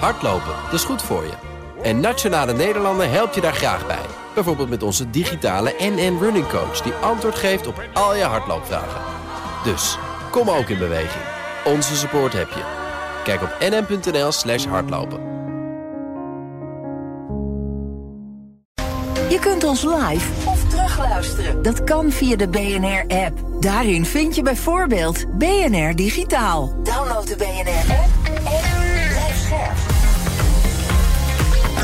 Hardlopen, dat is goed voor je. En Nationale Nederlanden helpt je daar graag bij. Bijvoorbeeld met onze digitale NN Running Coach... die antwoord geeft op al je hardloopvragen. Dus, kom ook in beweging. Onze support heb je. Kijk op nn.nl slash hardlopen. Je kunt ons live of terugluisteren. Dat kan via de BNR-app. Daarin vind je bijvoorbeeld BNR Digitaal. Download de BNR-app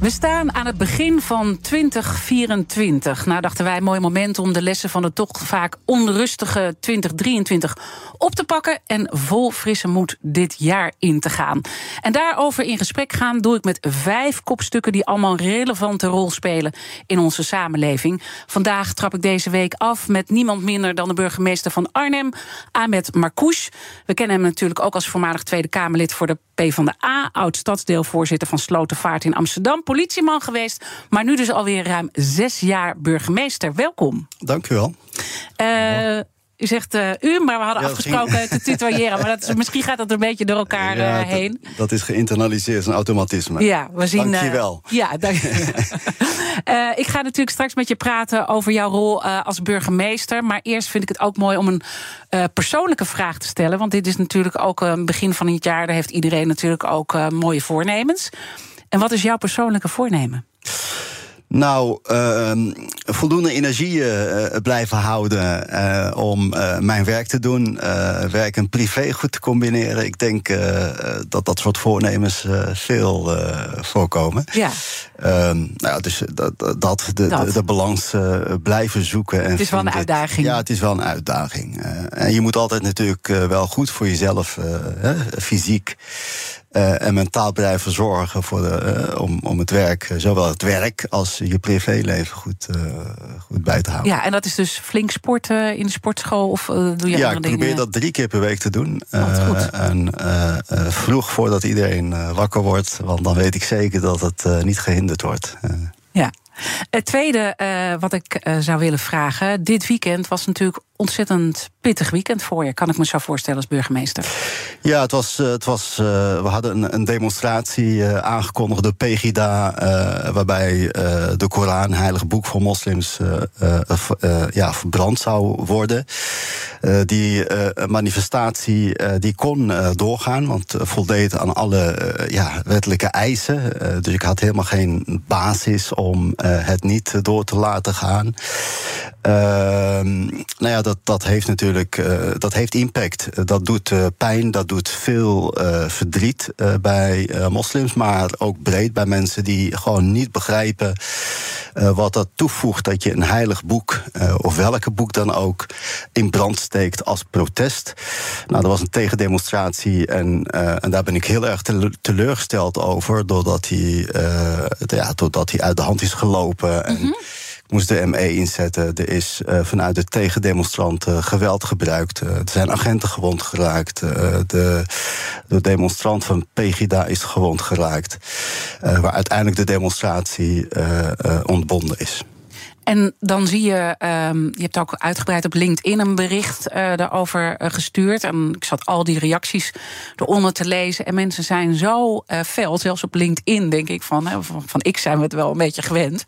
We staan aan het begin van 2024. Nou dachten wij, mooi moment om de lessen van de toch vaak onrustige 2023 op te pakken en vol frisse moed dit jaar in te gaan. En daarover in gesprek gaan doe ik met vijf kopstukken die allemaal een relevante rol spelen in onze samenleving. Vandaag trap ik deze week af met niemand minder dan de burgemeester van Arnhem, Ahmed Marcouch. We kennen hem natuurlijk ook als voormalig Tweede Kamerlid voor de PvdA, oud stadsdeelvoorzitter van Slotenvaart in Amsterdam politieman geweest, maar nu dus alweer ruim zes jaar burgemeester. Welkom. Dank u wel. Uh, u zegt uh, u, maar we hadden ja, afgesproken ging... te tutoyeren. Maar dat is, misschien gaat dat een beetje door elkaar ja, uh, heen. Dat, dat, is geïnternaliseerd, een automatisme. Ja, we zien. Dank je wel. ja, dank je. ik ga natuurlijk straks met je praten over jouw rol als burgemeester. Maar eerst vind ik het ook mooi om een persoonlijke vraag te stellen. Want dit is natuurlijk ook een begin van het jaar. Daar heeft iedereen natuurlijk ook mooie voornemens. En wat is jouw persoonlijke voornemen? Nou, uh, voldoende energie uh, blijven houden uh, om mijn werk te doen. werk en privé goed te combineren. Ik denk dat dat soort voornemens veel voorkomen. Ja. Ehm, nou ja, dus dat, dat, de, dat. de, de balans blijven zoeken. En het is wel een uitdaging. Ja, het is wel een uitdaging. en je moet altijd natuurlijk wel goed voor jezelf, fysiek. Uh, en mentaal blijven zorgen voor de, uh, om, om het werk, zowel het werk als je privéleven goed, uh, goed bij te houden. Ja, en dat is dus flink sporten in de sportschool of doe je ja, andere dingen? Ja, ik probeer dat drie keer per week te doen. goed. En vroeg voordat iedereen wakker wordt, want dan weet ik zeker dat het niet gehinderd wordt. ja. Het tweede wat ik zou willen vragen. Dit weekend was natuurlijk ontzettend pittig weekend voor je. Kan ik me zo voorstellen als burgemeester? Ja, het was, het was, uh, we hadden een, een demonstratie aangekondigd door Pegida. waarbij de Koran, heilig boek voor moslims, ja, verbrand zou worden. die manifestatie die kon doorgaan, want voldeed aan alle ja, wettelijke eisen. dus ik had helemaal geen basis om het niet door te laten gaan. Ehm, nou ja, dat, dat heeft natuurlijk uh, dat heeft impact. Dat doet uh, pijn, dat doet veel uh, verdriet bij moslims, maar ook breed bij mensen die gewoon niet begrijpen wat dat toevoegt dat je een heilig boek, of welke boek dan ook, in brand steekt als protest. Nou, dat was een tegendemonstratie en, en daar ben ik heel erg teleurgesteld over, doordat hij, ja, doordat hij uit de hand is gelopen. En, -hmm moest de ME inzetten. Er is uh, vanuit de tegendemonstranten geweld gebruikt. Uh, er zijn agenten gewond geraakt. De, de demonstrant van Pegida is gewond geraakt. waar uiteindelijk de demonstratie ontbonden is. En dan zie je, um, je hebt ook uitgebreid op LinkedIn een bericht daarover gestuurd. En ik zat al die reacties eronder te lezen. En mensen zijn zo fel, zelfs op LinkedIn denk ik van, van, van ik zijn we het wel een beetje gewend.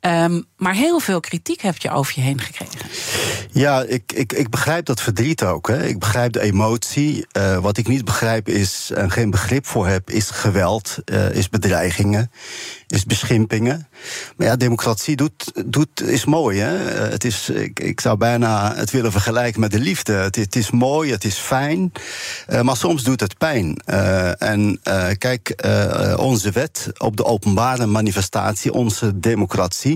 Um, maar heel veel kritiek heb je over je heen gekregen. Ja, ik, ik, ik begrijp dat verdriet ook. Hè. Ik begrijp de emotie. Uh, wat ik niet begrijp is, en geen begrip voor heb, is geweld, uh, is bedreigingen, is beschimpingen. Maar ja, democratie doet, doet, is mooi. Hè? Uh, het is, ik, ik zou bijna het willen vergelijken met de liefde. Het is mooi, het is fijn, maar soms doet het pijn. en kijk, onze wet op de openbare manifestatie, onze democratie.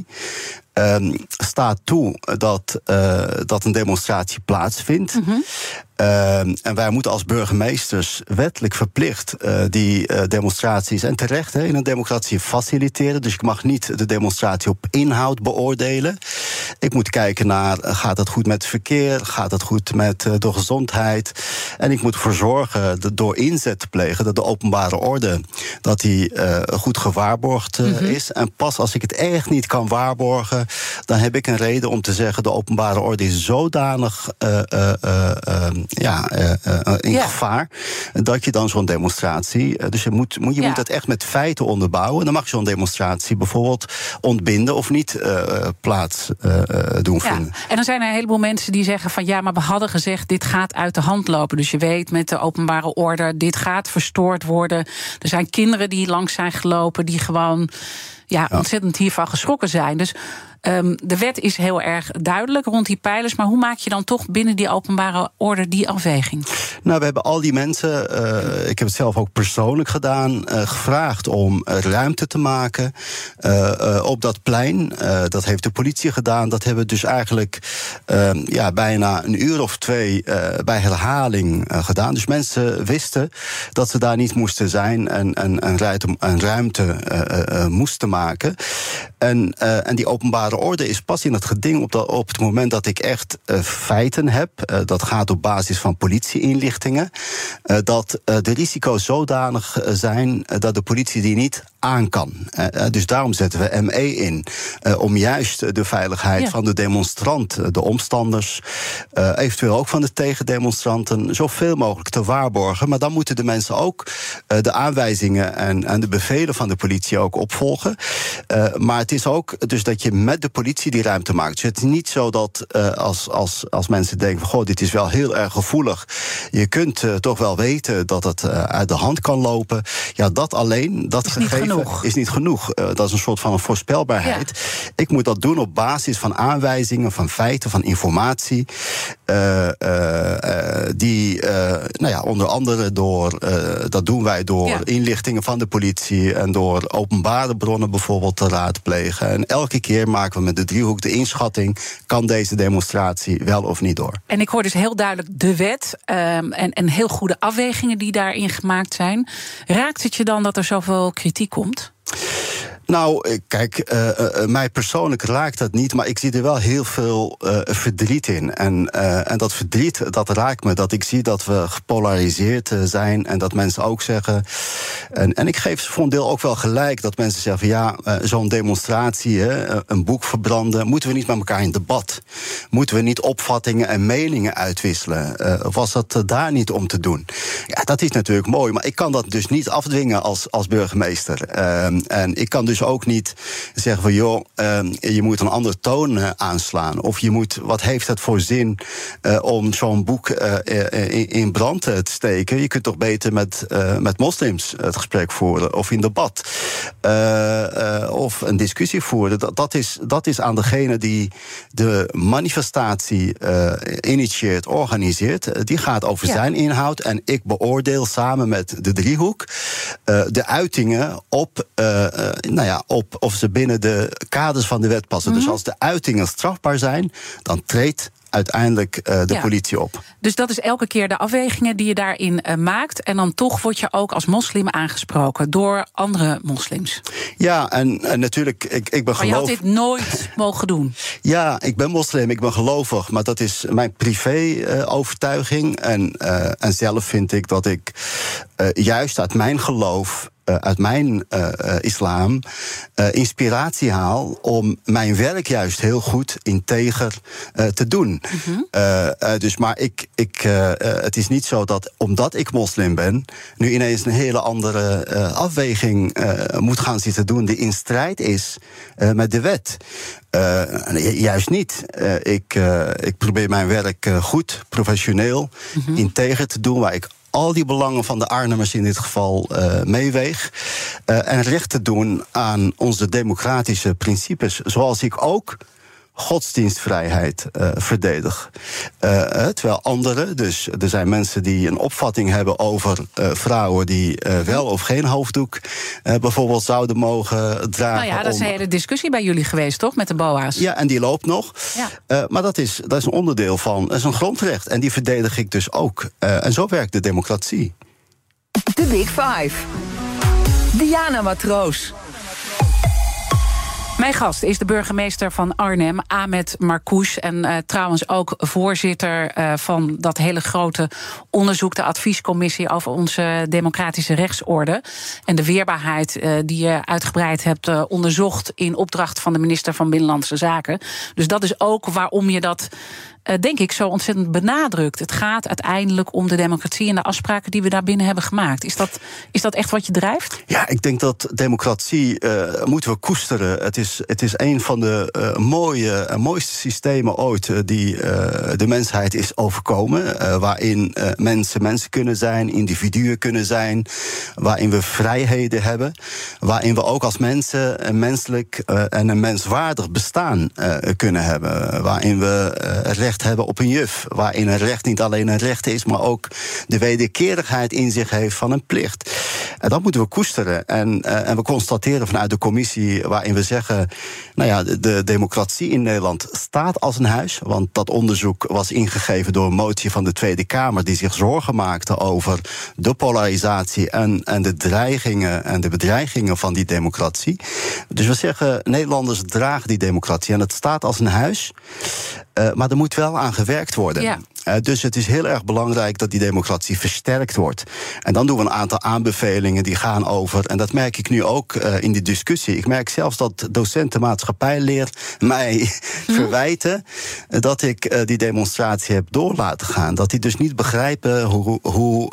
Um, staat toe dat, uh, dat een demonstratie plaatsvindt. -hmm. Ehm, en wij moeten als burgemeesters wettelijk verplicht die demonstraties, en terecht hè, in een democratie, faciliteren. Dus ik mag niet de demonstratie op inhoud beoordelen. Ik moet kijken naar, gaat het goed met het verkeer? Gaat het goed met de gezondheid? En ik moet ervoor zorgen, dat door inzet te plegen, dat de openbare orde dat die, goed gewaarborgd mhm. is. En pas als ik het echt niet kan waarborgen, dan heb ik een reden om te zeggen: de openbare orde is zodanig uh, uh, ja, in gevaar dat je dan zo'n demonstratie. dus je, moet, moet, je moet dat echt met feiten onderbouwen. Dan mag je zo'n demonstratie bijvoorbeeld ontbinden of niet plaats doen ja. vinden. En dan zijn er een heleboel mensen die zeggen: van ja, maar we hadden gezegd, dit gaat uit de hand lopen. Dus je weet met de openbare orde, dit gaat verstoord worden. Er zijn kinderen die langs zijn gelopen, die gewoon ja, ontzettend hiervan geschrokken zijn. Dus Um, de wet is heel erg duidelijk rond die pijlers. Maar hoe maak je dan toch binnen die openbare orde die afweging? Nou, we hebben al die mensen, uh, ik heb het zelf ook persoonlijk gedaan, uh, gevraagd om ruimte te maken op dat plein. dat heeft de politie gedaan. Dat hebben we dus eigenlijk ehm, ja, bijna een uur of twee bij herhaling gedaan. Dus mensen wisten dat ze daar niet moesten zijn en, en ruimte moesten maken. En, en die openbare orde is pas in het geding op, op het moment dat ik echt uh, feiten heb. Uh, dat gaat op basis van politieinlichtingen. Uh, dat de risico's zodanig zijn dat de politie die niet aan kan. dus daarom zetten we ME in. om juist de veiligheid van de demonstrant, de omstanders, eventueel ook van de tegendemonstranten, zoveel mogelijk te waarborgen. Maar dan moeten de mensen ook de aanwijzingen en, en de bevelen van de politie ook opvolgen. maar het is ook dus dat je met de politie die ruimte maakt. Dus het is niet zo dat als, als, als mensen denken: goh, dit is wel heel erg gevoelig. Je kunt toch wel weten dat het uit de hand kan lopen. Ja, dat alleen, dat gegeven genoeg. is niet genoeg. dat is een soort van een voorspelbaarheid. Ja. Ik moet dat doen op basis van aanwijzingen, van feiten, van informatie. Die, nou ja, onder andere door, dat doen wij door ja. inlichtingen van de politie en door openbare bronnen bijvoorbeeld te raadplegen. En elke keer maken we met de driehoek de inschatting: kan deze demonstratie wel of niet door? En ik hoor dus heel duidelijk de wet um, en, en heel goede afwegingen die daarin gemaakt zijn. Raakt het je dan dat er zoveel kritiek komt? Nou, eh, kijk, uh, uh, mij persoonlijk raakt dat niet, maar ik zie er wel heel veel verdriet in. En, en dat verdriet, dat raakt me. Dat ik zie dat we gepolariseerd zijn en dat mensen ook zeggen. En, en ik geef ze voor een deel ook wel gelijk dat mensen zeggen: ja, zo'n demonstratie, een boek verbranden, moeten we niet met elkaar in debat? Moeten we niet opvattingen en meningen uitwisselen? was dat daar niet om te doen? Ja, dat is natuurlijk mooi, maar ik kan dat dus niet afdwingen als, als burgemeester. Ehm, en ik kan dus ook niet zeggen van joh, uh, je moet een andere toon uh, aanslaan. Of je moet, wat heeft het voor zin uh, om zo'n boek in, in, brand te steken? Je kunt toch beter met, met moslims het gesprek voeren of in debat. of een discussie voeren. Dat, dat, is, dat is aan degene die de manifestatie initieert, organiseert. die gaat over ja. zijn inhoud. En ik beoordeel samen met de driehoek de uitingen op nou ja, op of ze binnen de kaders van de wet passen. Mm -hmm. Dus mhm. als de uitingen strafbaar zijn, dan treedt uiteindelijk uh, de ja. politie op. Dus dat is elke keer de afwegingen die je daarin uh, maakt. En dan toch word je ook als moslim aangesproken door andere moslims. Ja, en, en natuurlijk, ik, ik ben Maar je had dit nooit mogen doen. Ja, ik ben moslim, ik ben gelovig. Maar dat is mijn privé-overtuiging. Uh, en, en zelf vind ik dat ik juist uit mijn geloof uh, uit mijn uh, uh, islam inspiratie haal om mijn werk juist heel goed integer te doen. -hmm. dus maar ik, ik, het is niet zo dat omdat ik moslim ben, nu ineens een hele andere afweging moet gaan zitten doen die in strijd is met de wet. juist niet. ik, ik probeer mijn werk goed, professioneel, -hmm. integer te doen, waar ik al die belangen van de Arnhemmers in dit geval uh, meeweeg. Uh, en recht te doen aan onze democratische principes. Zoals ik ook godsdienstvrijheid uh, verdedig. Uh, terwijl anderen, dus er zijn mensen die een opvatting hebben over uh, vrouwen die wel of geen hoofddoek bijvoorbeeld zouden mogen dragen. Nou ja, dat is een hele discussie bij jullie geweest, toch? Met de BOA's. Ja, en die loopt nog. Ja. maar dat is, dat is een onderdeel van, dat is een grondrecht. En die verdedig ik dus ook. en zo werkt de democratie. De Big Five. Diana Matroos. Mijn gast is de burgemeester van Arnhem, Ahmed Marcouch. En uh, trouwens ook voorzitter uh, van dat hele grote onderzoek, de adviescommissie over onze democratische rechtsorde. En de weerbaarheid uh, die je uitgebreid hebt onderzocht in opdracht van de minister van Binnenlandse Zaken. Dus dat is ook waarom je dat denk ik, zo ontzettend benadrukt. Het gaat uiteindelijk om de democratie en de afspraken die we daar binnen hebben gemaakt. Is dat, is dat echt wat je drijft? Ja, ik denk dat democratie uh, moeten we koesteren. Het is, het is een van de uh, mooie, mooiste systemen ooit die de mensheid is overkomen. waarin mensen mensen kunnen zijn, individuen kunnen zijn, waarin we vrijheden hebben, waarin we ook als mensen een menselijk en een menswaardig bestaan kunnen hebben, waarin we recht hebben op een juf. Waarin een recht niet alleen een recht is, maar ook de wederkerigheid in zich heeft van een plicht. En dat moeten we koesteren. En, uh, en we constateren vanuit de commissie waarin we zeggen: nou ja, de, de, democratie in Nederland staat als een huis. Want dat onderzoek was ingegeven door een motie van de Tweede Kamer, die zich zorgen maakte over de polarisatie en, en de dreigingen en de bedreigingen van die democratie. Dus we zeggen: Nederlanders dragen die democratie en het staat als een huis. Uh, maar er moet wel aan gewerkt worden. Ja. Uh, dus het is heel erg belangrijk dat die democratie versterkt wordt. En dan doen we een aantal aanbevelingen die gaan over. En dat merk ik nu ook uh, in die discussie. Ik merk zelfs dat docenten maatschappijleer mij hm? verwijten dat ik die demonstratie heb door laten gaan. Dat die dus niet begrijpen hoe, hoe,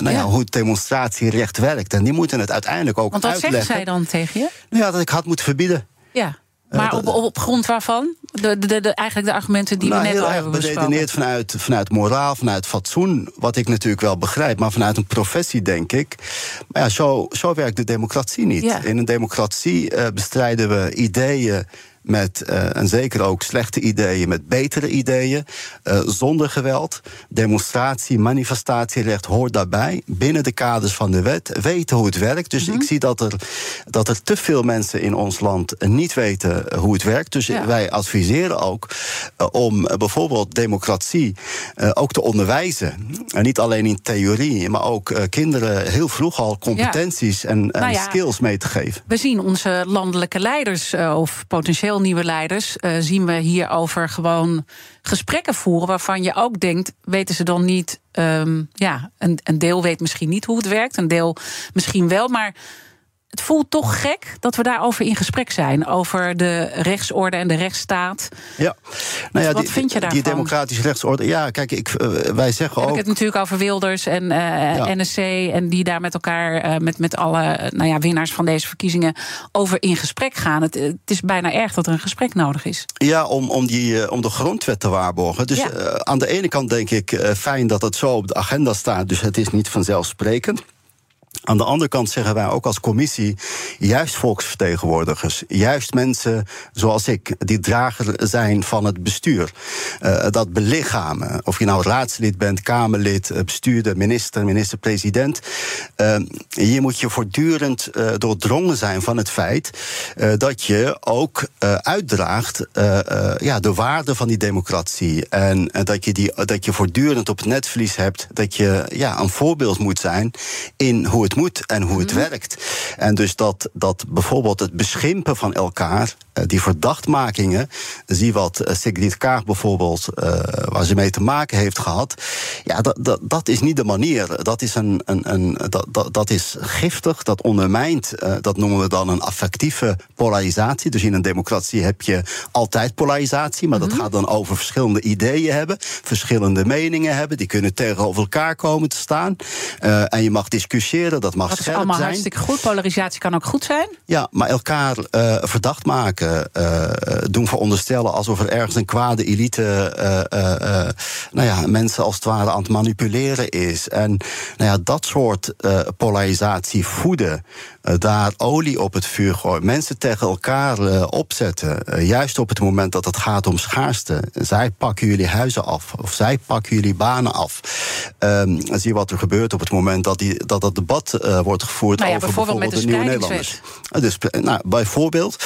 nou ja. ja. hoe het demonstratierecht werkt. En die moeten het uiteindelijk ook Want uitleggen. wat zeggen zij dan tegen je? Nou ja, dat ik had moeten verbieden. Ja. Maar op, op grond waarvan? De, de, de, eigenlijk de argumenten die nou, we net heel al erg hebben beredeneerd vanuit, vanuit moraal, vanuit fatsoen. Wat ik natuurlijk wel begrijp, maar vanuit een professie denk ik. Maar ja, zo, zo werkt de democratie niet. Ja. In een democratie uh, bestrijden we ideeën met uh, en zeker ook slechte ideeën, met betere ideeën, uh, zonder geweld. Demonstratie, manifestatierecht hoort daarbij, binnen de kaders van de wet, weten hoe het werkt. Dus Mhm. ik zie dat er, dat er te veel mensen in ons land niet weten hoe het werkt. Dus Ja. wij adviseren ook uh, om bijvoorbeeld democratie ook te onderwijzen. En niet alleen in theorie, maar ook kinderen heel vroeg al competenties en, en Nou ja. skills mee te geven. We zien onze landelijke leiders, eh, of potentieel nieuwe leiders, eh, zien we hierover gewoon gesprekken voeren waarvan je ook denkt, weten ze dan niet, ehm, ja, een, een deel weet misschien niet hoe het werkt, een deel misschien wel, maar het voelt toch gek dat we daarover in gesprek zijn, over de rechtsorde en de rechtsstaat. Ja. Nou ja, Wat die, vind je Die daarvan? democratische rechtsorde. Ja, kijk, ik, uh, wij zeggen ook. ik het natuurlijk over Wilders en uh, Ja. NSC en die daar met elkaar, uh, met, met alle nou ja, winnaars van deze verkiezingen over in gesprek gaan. Het, het is bijna erg dat er een gesprek nodig is. Ja, om, om, die, om de grondwet te waarborgen. Dus Ja. uh, aan de ene kant denk ik fijn dat het zo op de agenda staat. Dus het is niet vanzelfsprekend. Aan de andere kant zeggen wij ook als commissie, juist volksvertegenwoordigers, juist mensen zoals ik, die drager zijn van het bestuur, uh, dat belichamen. Of je nou raadslid bent, Kamerlid, eh, bestuurder, minister, minister-president. Uh, hier moet je voortdurend uh, doordrongen zijn van het feit dat je ook uitdraagt ja, de waarde van die democratie. En dat, je die, dat je voortdurend op het netvlies hebt dat je ja, een voorbeeld moet zijn in hoe het moet en hoe het Mhm. werkt. En dus dat, dat bijvoorbeeld het beschimpen van elkaar, eh, die verdachtmakingen, zie wat eh, Sigrid Kaag bijvoorbeeld, eh, waar ze mee te maken heeft gehad. Ja, dat, dat, dat is niet de manier. Dat is, een, een, een, dat, dat, dat is giftig, dat ondermijnt, dat noemen we dan een affectieve polarisatie. Dus in een democratie heb je altijd polarisatie, maar dat gaat dan over verschillende ideeën hebben, verschillende meningen hebben, die kunnen tegenover elkaar komen te staan. En je mag discussiëren, dat mag Dat is scherp allemaal zijn. hartstikke goed. Polarisatie kan ook goed zijn. Ja, maar elkaar uh, verdacht maken, uh, doen veronderstellen alsof er ergens een kwade elite, uh, nou ja, mensen als het ware aan het manipuleren is. En nou ja, dat soort polarisatie voeden. Daar olie op het vuur gooien, mensen tegen elkaar opzetten, juist op het moment dat het gaat om schaarste. Zij pakken jullie huizen af, of zij pakken jullie banen af. Um, zie je wat er gebeurt op het moment dat die, dat, dat debat wordt gevoerd nou over bijvoorbeeld, bijvoorbeeld de, nieuwe Nederlanders. Dus, nou, bijvoorbeeld.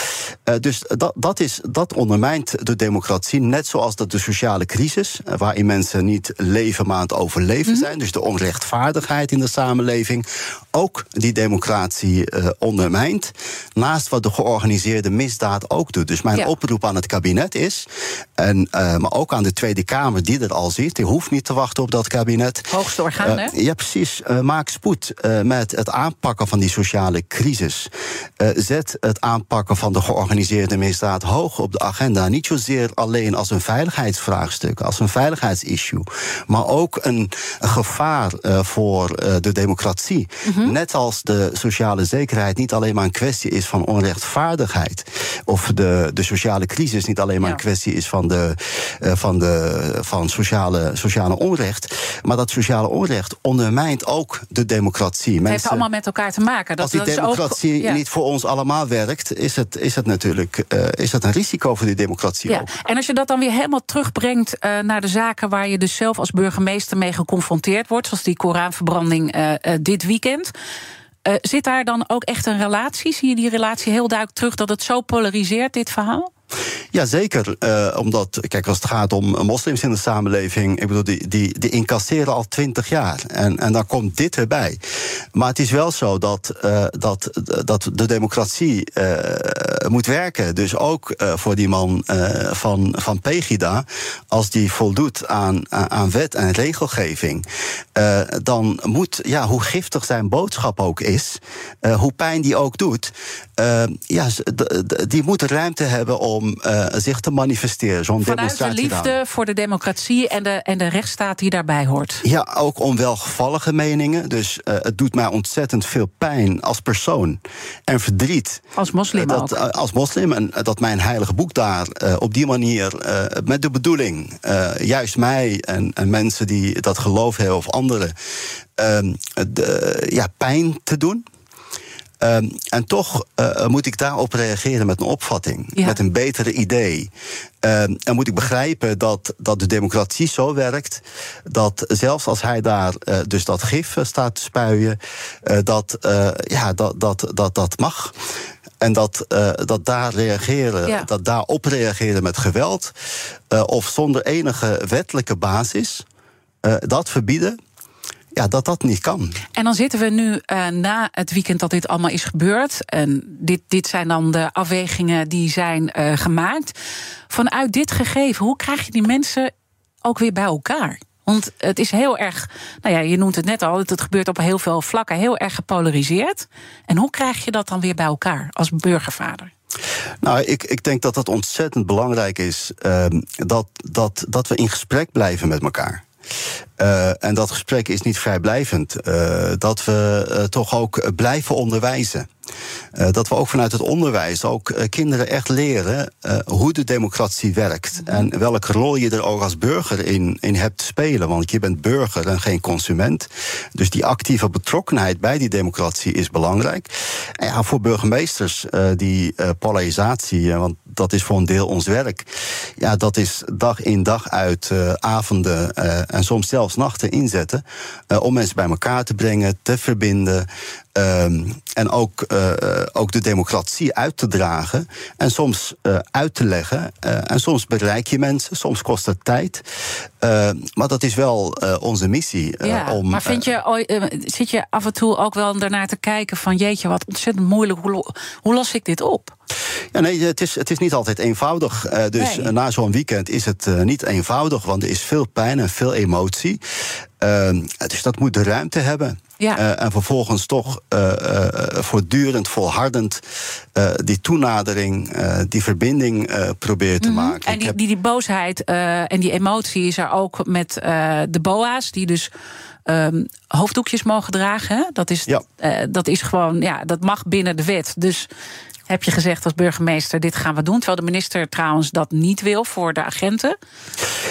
dus dat, dat, is, dat ondermijnt de democratie, net zoals dat de sociale crisis, waarin mensen niet leven, maar aan het overleven mhm. zijn. Dus de onrechtvaardigheid in de samenleving ook die democratie uh, ondermijnt. Naast wat de georganiseerde misdaad ook doet. Dus mijn oproep aan het kabinet is, en, uh, maar ook aan de Tweede Kamer die er al zit, die hoeft niet te wachten op dat kabinet. Hoogste orgaan, uh, hè? Ja, precies. maak spoed met het aanpakken van die sociale crisis. zet het aanpakken van de georganiseerde misdaad hoog op de agenda. Niet zozeer alleen als een veiligheidsvraagstuk, als een veiligheidsissue, maar ook een, gevaar voor de democratie. Mhm. Net als de sociale niet alleen maar een kwestie is van onrechtvaardigheid. Of de, de sociale crisis niet alleen maar een kwestie is van, de, uh, van, de, van sociale, sociale onrecht. Maar dat sociale onrecht ondermijnt ook de democratie. Het heeft allemaal met elkaar te maken. Dat, als die democratie niet voor ons allemaal werkt, is het, is het natuurlijk uh, is dat een risico voor die democratie ja. ook. En als je dat dan weer helemaal terugbrengt uh, naar de zaken waar je dus zelf als burgemeester mee geconfronteerd wordt, zoals die Koranverbranding dit weekend. Uh, zit daar dan ook echt een relatie? Zie je die relatie heel duidelijk terug dat het zo polariseert, dit verhaal? Ja, zeker. Uh, omdat, kijk, als het gaat om moslims in de samenleving, ik bedoel, die, die, die incasseren al twintig jaar. En, en dan komt dit erbij. Maar het is wel zo dat, uh, dat, dat de democratie uh, moet werken. Dus ook voor die man van, van Pegida, als die voldoet aan, aan wet en regelgeving, dan moet, ja, hoe giftig zijn boodschap ook is, hoe pijn die ook doet, ja, die moet ruimte hebben om om uh, zich te manifesteren. Zo'n Vanuit de liefde voor de democratie en de, en de rechtsstaat die daarbij hoort. Ja, ook onwelgevallige meningen. Dus uh, het doet mij ontzettend veel pijn als persoon. En verdriet. Als moslim dat, ook. Als moslim. En dat mijn heilige boek daar op die manier, met de bedoeling, juist mij en, en, mensen die dat geloof hebben of anderen, ehm, de, ja, pijn te doen. Um, en toch uh, moet ik daarop reageren met een opvatting, ja. met een betere idee. Um, en moet ik begrijpen dat, dat de democratie zo werkt dat zelfs als hij daar uh, dus dat gif staat te spuien, uh, dat, ja, dat, dat, dat dat mag. En dat, dat daar reageren, ja. dat daarop reageren met geweld of zonder enige wettelijke basis, dat verbieden ja, dat dat niet kan. En dan zitten we nu uh, na het weekend dat dit allemaal is gebeurd. En dit, dit zijn dan de afwegingen die zijn uh, gemaakt. Vanuit dit gegeven, hoe krijg je die mensen ook weer bij elkaar? Want het is heel erg, nou ja, je noemt het net al, het gebeurt op heel veel vlakken heel erg gepolariseerd. En hoe krijg je dat dan weer bij elkaar als burgervader? Nou, ik, ik denk dat het ontzettend belangrijk is uh, dat, dat, dat we in gesprek blijven met elkaar. Uh, en dat gesprek is niet vrijblijvend. Uh, dat we uh, toch ook blijven onderwijzen. Uh, dat we ook vanuit het onderwijs ook uh, kinderen echt leren uh, hoe de democratie werkt. Mhm. En welke rol je er ook als burger in, in hebt te spelen. Want je bent burger en geen consument. Dus die actieve betrokkenheid bij die democratie is belangrijk. En ja, voor burgemeesters, die polarisatie, want dat is voor een deel ons werk. Ja, dat is dag in dag uit avonden en soms zelfs nachten inzetten. om mensen bij elkaar te brengen, te verbinden. Um, en ook, uh, ook de democratie uit te dragen. En soms uh, uit te leggen. Uh, en soms bereik je mensen, soms kost het tijd. maar dat is wel onze missie. Ja, om, maar vind je, zit je af en toe ook wel daarnaar te kijken van jeetje, wat ontzettend moeilijk, hoe, hoe los ik dit op? Ja, nee, het is, het is niet altijd eenvoudig. Dus nee. na zo'n weekend is het niet eenvoudig, want er is veel pijn en veel emotie. Uh, dus dat moet de ruimte hebben. Ja. Uh, en vervolgens toch uh, uh, voortdurend, volhardend die toenadering, die verbinding proberen te mm -hmm. maken. En die, die, die boosheid en die emotie is er ook met de BOA's, die dus. Um, hoofddoekjes mogen dragen. Hè? Dat, is, ja. dat is gewoon, ja, dat mag binnen de wet. Dus heb je gezegd als burgemeester: dit gaan we doen. Terwijl de minister trouwens dat niet wil voor de agenten.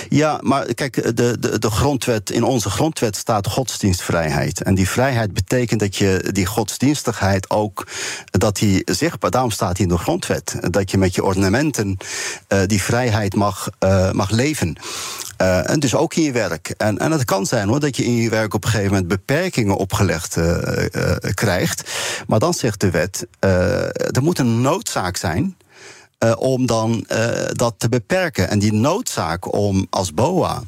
Ja, maar kijk, de, de, de grondwet, in onze grondwet staat godsdienstvrijheid. En die vrijheid betekent dat je die godsdienstigheid ook, dat die zichtbaar, daarom staat die in de grondwet, dat je met je ornamenten uh, die vrijheid mag, uh, mag leven. Uh, en dus ook in je werk. En, en het kan zijn hoor, dat je in je werk op een gegeven moment beperkingen opgelegd uh, uh, krijgt. Maar dan zegt de wet, er moet een noodzaak zijn. om dan dat te beperken. En die noodzaak om als BOA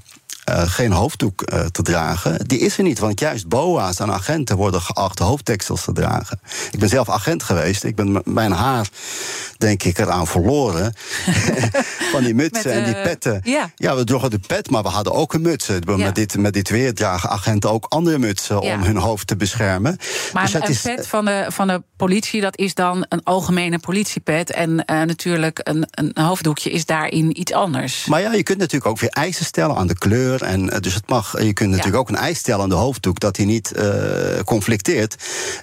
uh, geen hoofddoek uh, te dragen, die is er niet. Want juist BOA's en agenten worden geacht hoofddeksels te dragen. Ik ben zelf agent geweest. Ik ben mijn haar, denk ik, eraan verloren. van die mutsen met, uh, en die petten. Ja. ja. we droegen de pet, maar we hadden ook een muts. Met, dit, met dit weer dragen agenten ook andere mutsen om hun hoofd te beschermen. Maar dus een, een is, pet van de, van de politie, dat is dan een algemene politiepet. En natuurlijk een, een hoofddoekje is daarin iets anders. Maar ja, je kunt natuurlijk ook weer eisen stellen aan de kleur. En dus het mag, je kunt natuurlijk ja. ook een eis stellen aan de hoofddoek dat hij niet uh, conflicteert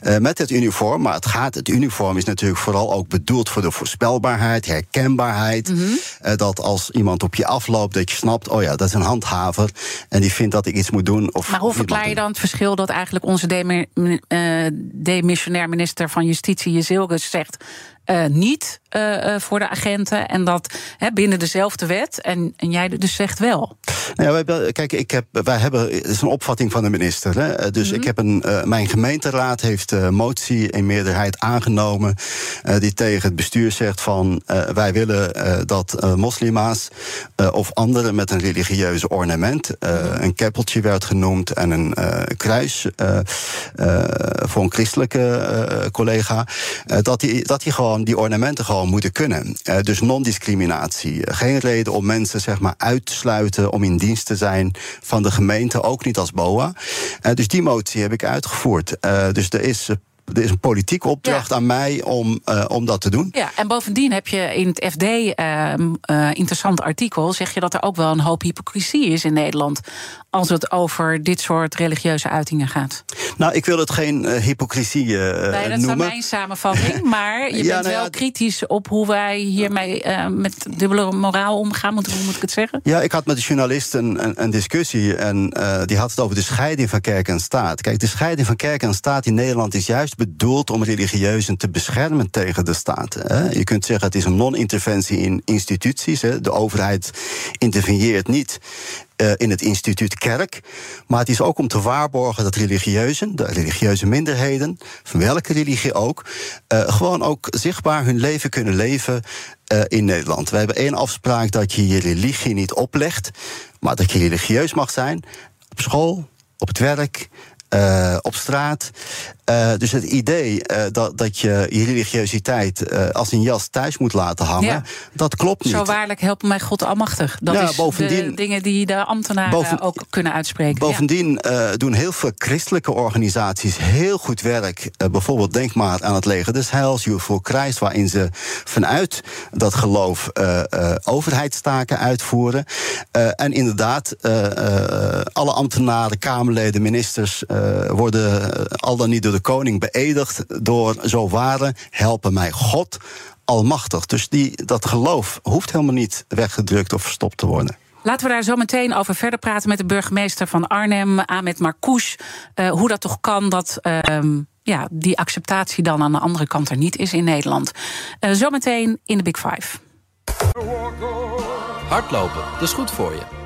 uh, met het uniform. Maar het gaat, het uniform is natuurlijk vooral ook bedoeld voor de voorspelbaarheid, herkenbaarheid. Mm -hmm. uh, dat als iemand op je afloopt, dat je snapt, oh ja, dat is een handhaver. En die vindt dat ik iets moet doen. Of maar hoe verklaar je dan het verschil dat eigenlijk onze demissionair minister van Justitie, Jezilgus, zegt. Uh, niet uh, voor de agenten. En dat hè, binnen dezelfde wet. En, en jij dus zegt wel. Nou ja, wij, kijk, ik heb, wij hebben. Het is een opvatting van de minister. Hè, dus mm -hmm. ik heb een. Uh, mijn gemeenteraad heeft een motie in meerderheid aangenomen. die tegen het bestuur zegt van. wij willen dat moslima's. of anderen met een religieuze ornament. -hmm. Een keppeltje werd genoemd. En een kruis. voor een christelijke collega. dat die, dat die gewoon die ornamenten gewoon moeten kunnen. Uh, dus non-discriminatie. Geen reden om mensen zeg maar uit te sluiten om in dienst te zijn van de gemeente, ook niet als BOA. Uh, dus die motie heb ik uitgevoerd. Uh, dus er is er is een politieke opdracht ja. aan mij om, uh, om dat te doen. Ja, en bovendien heb je in het FD uh, uh, interessant artikel. zeg je dat er ook wel een hoop hypocrisie is in Nederland. als het over dit soort religieuze uitingen gaat. Nou, ik wil het geen uh, hypocrisie nee, dat noemen. is mijn samenvatting. Maar je ja, bent nou wel ja, kritisch op hoe wij hiermee met dubbele moraal omgaan. Moet, hoe moet ik het zeggen? Ja, ik had met de journalist een, een, een discussie. En die had het over de scheiding van kerk en staat. Kijk, de scheiding van kerk en staat in Nederland is juist bedoeld om religieuzen te beschermen tegen de staat. Je kunt zeggen, het is een non-interventie in instituties. De overheid interveneert niet uh, in het instituut kerk. Maar het is ook om te waarborgen dat religieuzen, de religieuze minderheden, van welke religie ook, uh, gewoon ook zichtbaar hun leven kunnen leven uh, in Nederland. We hebben één afspraak dat je je religie niet oplegt, maar dat je religieus mag zijn op school, op het werk. Uh, op straat. Uh, dus het idee uh, dat, dat je je religiositeit als een jas thuis moet laten hangen, ja. dat klopt niet. Zo waarlijk helpen mij God Almachtig. Dat ja, is bovendien, de dingen die de ambtenaren boven, ook kunnen uitspreken. Bovendien ja. doen heel veel christelijke organisaties heel goed werk. bijvoorbeeld denk maar aan het leger des Heils, voor Christ, waarin ze vanuit dat geloof overheidstaken uitvoeren. en inderdaad, alle ambtenaren, Kamerleden, ministers uh, worden al dan niet door de koning beëdigd door zo ware, helpen mij God almachtig. Dus die, dat geloof hoeft helemaal niet weggedrukt of verstopt te worden. Laten we daar zo meteen over verder praten met de burgemeester van Arnhem, Ahmed Marcouch. Uh, hoe dat toch kan dat uh, ja, die acceptatie dan aan de andere kant er niet is in Nederland. Uh, zometeen in de Big Five. Hardlopen, dat is goed voor je.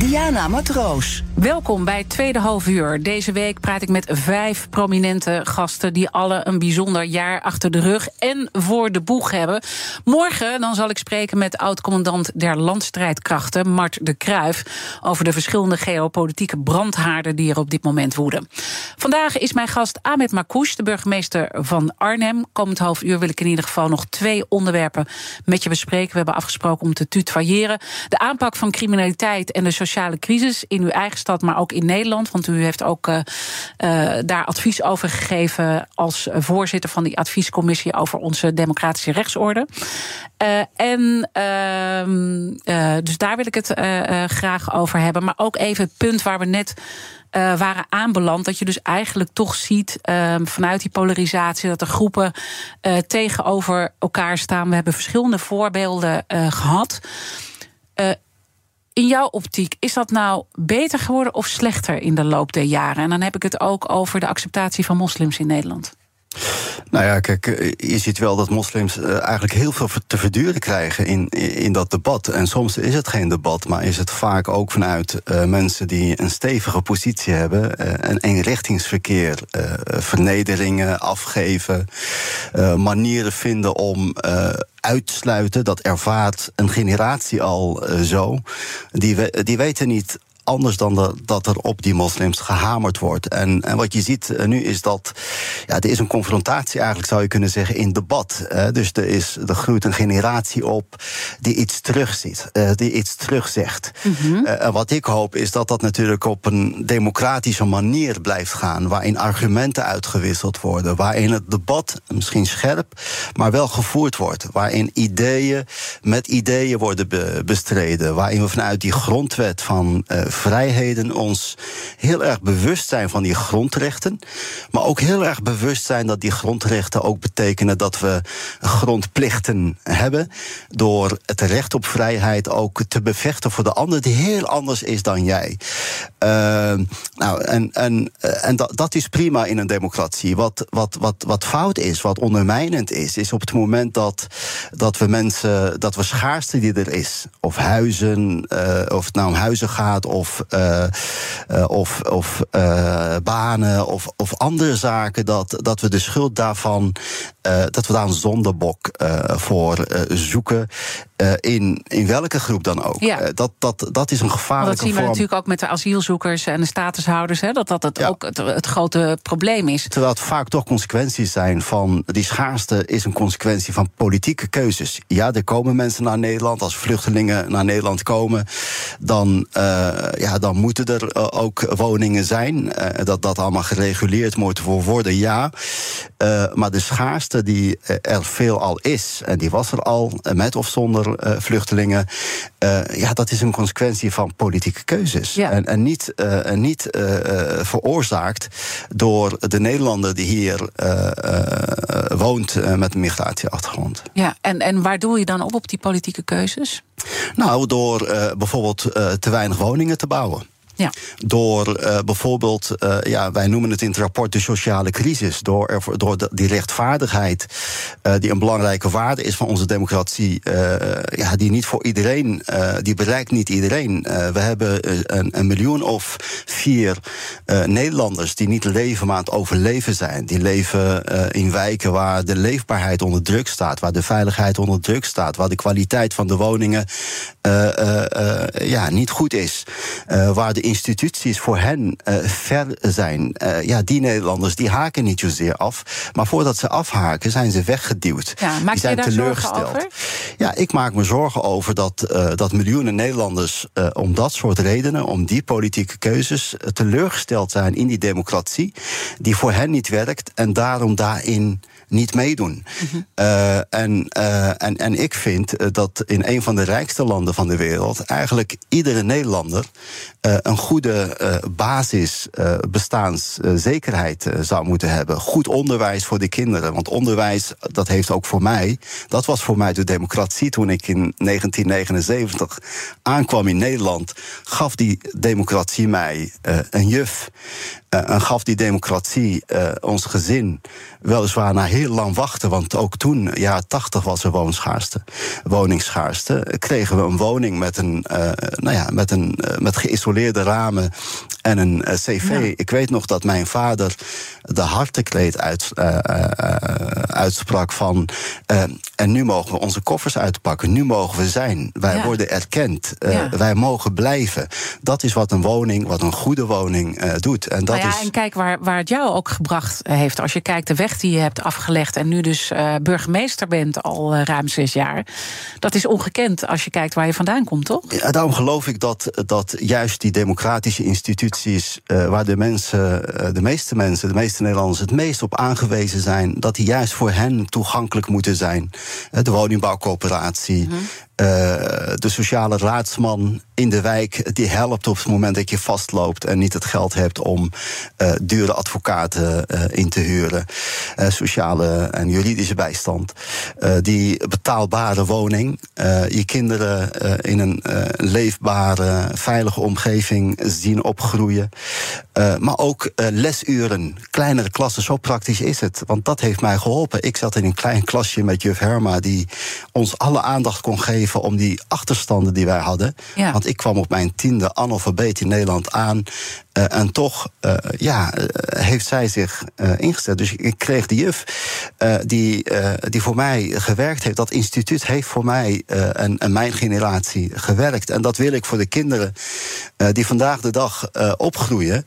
Diana Matroos. Welkom bij Tweede Half Uur. Deze week praat ik met vijf prominente gasten... die alle een bijzonder jaar achter de rug en voor de boeg hebben. Morgen dan zal ik spreken met oud-commandant der landstrijdkrachten... Mart de Kruif, over de verschillende geopolitieke brandhaarden... die er op dit moment woeden. Vandaag is mijn gast Ahmed Makouche, de burgemeester van Arnhem. Komend half uur wil ik in ieder geval nog twee onderwerpen met je bespreken. We hebben afgesproken om te tutoyeren. De aanpak van criminaliteit en de sociale crisis in uw eigen stad, maar ook in Nederland. Want u heeft ook uh, uh, daar advies over gegeven als voorzitter van die adviescommissie over onze democratische rechtsorde. Uh, en dus daar wil ik het graag over hebben. Maar ook even het punt waar we net waren aanbeland. Dat je dus eigenlijk toch ziet uh, vanuit die polarisatie dat er groepen tegenover elkaar staan. We hebben verschillende voorbeelden gehad. In jouw optiek, is dat nou beter geworden of slechter in de loop der jaren? En dan heb ik het ook over de acceptatie van moslims in Nederland. Nou ja, kijk, eh, je ziet wel dat moslims eh, eigenlijk heel veel te verduren krijgen in, in dat debat. En soms is het geen debat, maar is het vaak ook vanuit uh, mensen die een stevige positie hebben. Uh, een eenrichtingsverkeer, vernederingen afgeven, manieren vinden om uitsluiten. Dat ervaart een generatie al zo. Die, die weten niet anders dan de, dat er op die moslims gehamerd wordt. En, en wat je ziet uh, nu is dat ja, er is een confrontatie, eigenlijk zou je kunnen zeggen, in debat. Dus er, is, er groeit een generatie op die iets terugziet, uh, die iets terugzegt. Mm -hmm. en wat ik hoop is dat dat natuurlijk op een democratische manier blijft gaan, waarin argumenten uitgewisseld worden, waarin het debat misschien scherp, maar wel gevoerd wordt, waarin ideeën met ideeën worden be bestreden, waarin we vanuit die grondwet van vrijheden ons heel erg bewust zijn van die grondrechten. Maar ook heel erg bewust zijn dat die grondrechten ook betekenen dat we grondplichten hebben. Door het recht op vrijheid ook te bevechten voor de ander die heel anders is dan jij. Uh, nou, en, en, en dat, dat is prima in een democratie. Wat, wat, wat, wat fout is, wat ondermijnend is, is op het moment dat, dat we mensen, dat we schaarste die er is, of huizen, uh, of het nou om huizen gaat, of of, uh, uh, of, of uh, banen of, of andere zaken, dat, dat we de schuld daarvan, dat we daar een zondebok voor zoeken. in, in welke groep dan ook. Ja. dat, dat, dat is een gevaarlijke Dat zien we vorm. natuurlijk ook met de asielzoekers en de statushouders. Hè, dat dat het Ja. ook het, het grote probleem is. Terwijl het vaak toch consequenties zijn van. Die schaarste is een consequentie van politieke keuzes. Ja, er komen mensen naar Nederland. Als vluchtelingen naar Nederland komen, dan, uh, ja, dan moeten er uh, ook woningen zijn. Uh, dat dat allemaal gereguleerd moet worden, ja. maar de schaarste die er veel al is, en die was er al, met of zonder vluchtelingen. ja, dat is een consequentie van politieke keuzes. Ja. En, en niet, en niet veroorzaakt door de Nederlander die hier woont met een migratieachtergrond. Ja, en, en waar doe je dan op op die politieke keuzes? Nou, door bijvoorbeeld te weinig woningen te bouwen. Door uh, bijvoorbeeld, uh, ja, wij noemen het in het rapport de sociale crisis. Door, door die rechtvaardigheid, uh, die een belangrijke waarde is van onze democratie. ja, die niet voor iedereen, die bereikt niet iedereen. we hebben een, een, miljoen of vier Nederlanders die niet leven, maar aan het overleven zijn. Die leven in wijken waar de leefbaarheid onder druk staat, waar de veiligheid onder druk staat, waar de kwaliteit van de woningen ja, niet goed is. waar de instituties voor hen uh, ver zijn. Uh, ja, die Nederlanders die haken niet zozeer af. Maar voordat ze afhaken, zijn ze weggeduwd. Ja, maak die zijn je daar teleurgesteld. zorgen over? Ja, ik maak me zorgen over dat, uh, dat miljoenen Nederlanders om dat soort redenen, om die politieke keuzes, teleurgesteld zijn in die democratie, die voor hen niet werkt en daarom daarin niet meedoen. Uh, en, uh, en, en ik vind dat in een van de rijkste landen van de wereld eigenlijk iedere Nederlander een goede basis bestaanszekerheid zou moeten hebben. Goed onderwijs voor de kinderen. Want onderwijs, dat heeft ook voor mij, dat was voor mij de democratie toen ik in 1979 aankwam in Nederland, gaf die democratie mij een juf. En gaf die democratie uh, ons gezin weliswaar na heel lang wachten. Want ook toen, ja, 80 was er woonschaarste, woningsschaarste. Kregen we een woning met, een, nou ja, met, een, met geïsoleerde ramen en een cv. Ja. Ik weet nog dat mijn vader de hartekleed uit, uitsprak van... en nu mogen we onze koffers uitpakken, nu mogen we zijn. Wij ja. worden erkend, ja. wij mogen blijven. Dat is wat een woning, wat een goede woning doet. En dat nou ja, is... en kijk waar, waar het jou ook gebracht heeft. Als je kijkt de weg die je hebt afgelegd en nu dus burgemeester bent al ruim zes jaar. Dat is ongekend als je kijkt waar je vandaan komt, toch? Daarom geloof ik dat, dat juist die democratische uh, waar de mensen, de meeste mensen, de meeste Nederlanders het meest op aangewezen zijn, dat die juist voor hen toegankelijk moeten zijn. De woningbouwcoöperatie, -hmm. Uh, de sociale raadsman in de wijk die helpt op het moment dat je vastloopt en niet het geld hebt om uh, dure advocaten uh, in te huren. sociale en juridische bijstand. die betaalbare woning. je kinderen in een leefbare, veilige omgeving zien opgroeien. maar ook lesuren, kleinere klassen, zo praktisch is het. Want dat heeft mij geholpen. Ik zat in een klein klasje met juf Herma die ons alle aandacht kon geven om die achterstanden die wij hadden. Ja. Want ik kwam op mijn tiende analfabeet in Nederland aan. Uh, en toch uh, ja, uh, heeft zij zich ingezet. Dus ik kreeg die juf die, die voor mij gewerkt heeft. Dat instituut heeft voor mij en, en, mijn generatie gewerkt. En dat wil ik voor de kinderen die vandaag de dag opgroeien.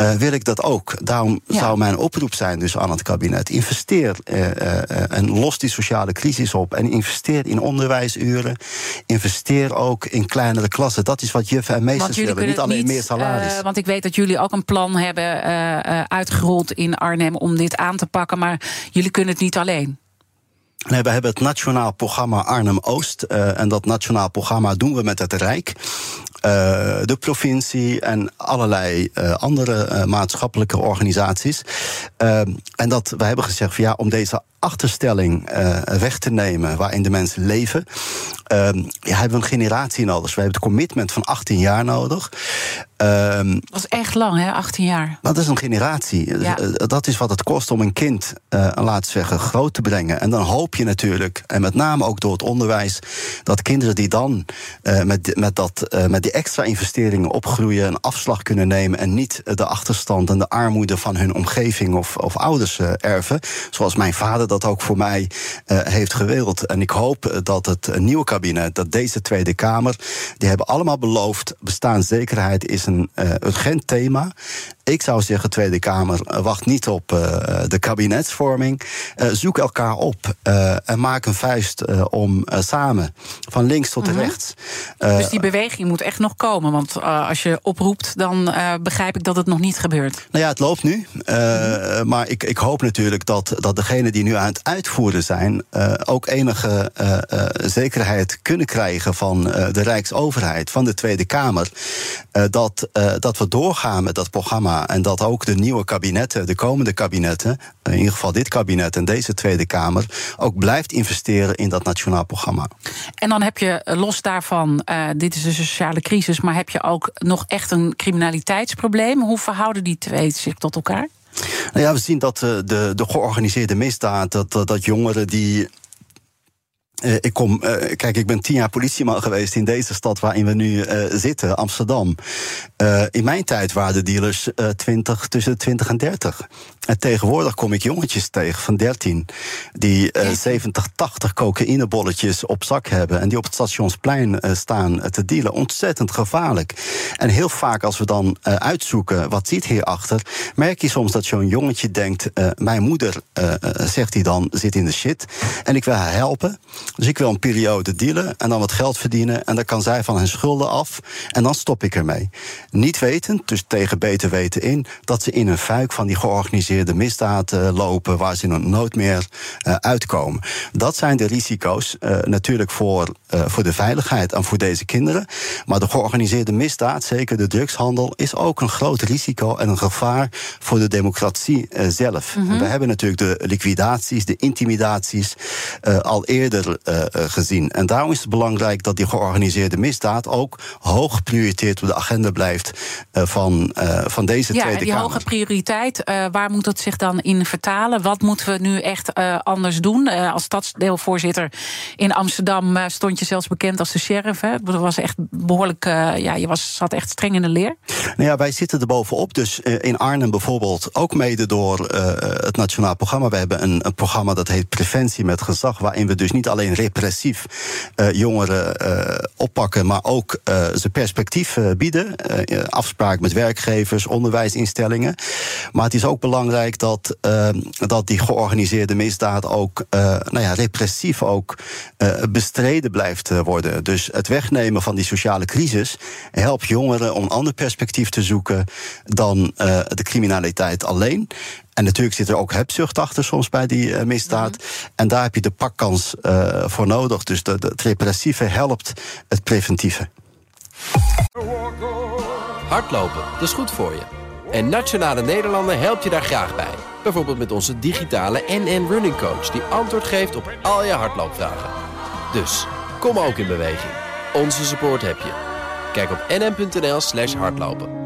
Uh, wil ik dat ook. Daarom ja. zou mijn oproep zijn dus aan het kabinet. Investeer uh, uh, en los die sociale crisis op. En investeer in onderwijsuren. Investeer ook in kleinere klassen. Dat is wat juffen en meesters willen. Niet alleen niet, meer salaris. want ik weet dat jullie ook een plan hebben uitgerold in Arnhem om dit aan te pakken. Maar jullie kunnen het niet alleen. Nee, we hebben het nationaal programma Arnhem Oost. en dat nationaal programma doen we met het Rijk. Uh, de provincie en allerlei uh, andere uh, maatschappelijke organisaties. en dat we hebben gezegd van ja, om deze achterstelling weg te nemen waarin de mensen leven, ja, hebben we een generatie nodig. we hebben het commitment van 18 jaar nodig. Um, dat is echt lang, hè? 18 jaar. Dat is een generatie. Ja. Dat is wat het kost om een kind, uh, laten zeggen, groot te brengen. En dan hoop je natuurlijk, en met name ook door het onderwijs, dat kinderen die dan uh, met, met, dat, met die extra investeringen opgroeien, een afslag kunnen nemen en niet de achterstand en de armoede van hun omgeving of, of ouders erven. Zoals mijn vader dat ook voor mij heeft gewild. En ik hoop dat het nieuwe kabinet, dat deze Tweede Kamer, die hebben allemaal beloofd, bestaanszekerheid is een urgent thema. Ik zou zeggen, Tweede Kamer, wacht niet op de kabinetsvorming. Zoek elkaar op en maak een vuist om samen, van links tot Mhm. mm -hmm. rechts. dus die beweging moet echt nog komen. Want als je oproept, dan begrijp ik dat het nog niet gebeurt. Nou ja, het loopt nu. Mm -hmm. Maar ik, ik hoop natuurlijk dat, dat degenen die nu aan het uitvoeren zijn... ook enige zekerheid kunnen krijgen van de Rijksoverheid, van de Tweede Kamer... dat, dat we doorgaan met dat programma en dat ook de nieuwe kabinetten, de komende kabinetten, in ieder geval dit kabinet en deze Tweede Kamer, ook blijft investeren in dat nationaal programma. En dan heb je los daarvan, dit is een sociale crisis, maar heb je ook nog echt een criminaliteitsprobleem? Hoe verhouden die twee zich tot elkaar? Nou ja, we zien dat de, de, de georganiseerde misdaad, dat, dat, jongeren die ik kom, uh, kijk, ik ben tien jaar politieman geweest in deze stad waarin we nu uh, zitten, Amsterdam. in mijn tijd waren de dealers 20, tussen de 20 en 30. En tegenwoordig kom ik jongetjes tegen van 13 die 70, 80 cocaïnebolletjes op zak hebben en die op het stationsplein staan te dealen. Ontzettend gevaarlijk. En heel vaak als we dan uitzoeken wat zit hierachter, merk je soms dat zo'n jongetje denkt: mijn moeder, zegt hij dan, zit in de shit en ik wil haar helpen. Dus ik wil een periode dealen en dan wat geld verdienen. En dan kan zij van hun schulden af. En dan stop ik ermee. Niet wetend, dus tegen beter weten in, dat ze in een fuik van die georganiseerde misdaad lopen waar ze nooit meer uitkomen. Dat zijn de risico's natuurlijk voor, voor de veiligheid en voor deze kinderen. Maar de georganiseerde misdaad, zeker de drugshandel, is ook een groot risico en een gevaar voor de democratie zelf. Mhm. We hebben natuurlijk de liquidaties, de intimidaties al eerder gezien. En daarom is het belangrijk dat die georganiseerde misdaad ook hoog geprioriteerd op de agenda blijft uh, van, van deze ja, Tweede die Kamer. hoge prioriteit, waar moet het zich dan in vertalen? Wat moeten we nu echt anders doen? als stadsdeelvoorzitter in Amsterdam stond je zelfs bekend als de sheriff. Hè? Dat was echt behoorlijk, ja, je was, zat echt streng in de leer. Nou ja, wij zitten er bovenop. Dus in Arnhem bijvoorbeeld, ook mede door het Nationaal Programma. We hebben een, een, programma dat heet Preventie met Gezag, waarin we dus niet alleen repressief jongeren oppakken, maar ook ze perspectief eh, bieden. Eh, afspraak met werkgevers, onderwijsinstellingen. Maar het is ook belangrijk dat, eh, dat die georganiseerde misdaad ook nou ja, repressief ook bestreden blijft worden. Dus het wegnemen van die sociale crisis helpt jongeren om een ander perspectief te zoeken dan de criminaliteit alleen. En natuurlijk zit er ook hebzucht achter soms bij die misdaad. Mhm. En daar heb je de pakkans voor nodig. Dus de, de, het repressieve helpt het preventieve. Hardlopen, dat is goed voor je. En Nationale Nederlanden helpt je daar graag bij. Bijvoorbeeld met onze digitale NN Running Coach... die antwoord geeft op al je hardloopvragen. Dus, kom ook in beweging. Onze support heb je. Kijk op nn.nl slash hardlopen.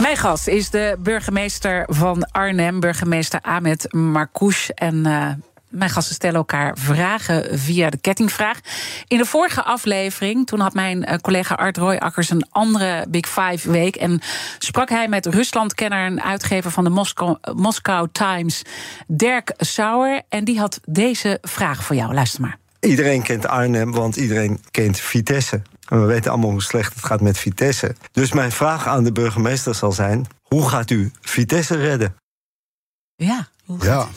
Mijn gast is de burgemeester van Arnhem, burgemeester Ahmed Marcouch. En uh, mijn gasten stellen elkaar vragen via de kettingvraag. In de vorige aflevering, toen had mijn eh, collega Art Royakkers een andere Big Five week. En sprak hij met Ruslandkenner en uitgever van de Moskou, Moscow Times, Dirk Sauer. En die had deze vraag voor jou. Luister maar. Iedereen kent Arnhem, want iedereen kent Vitesse. En we weten allemaal hoe slecht het gaat met Vitesse. Dus mijn vraag aan de burgemeester zal zijn: hoe gaat u Vitesse redden? Ja, hoe ja.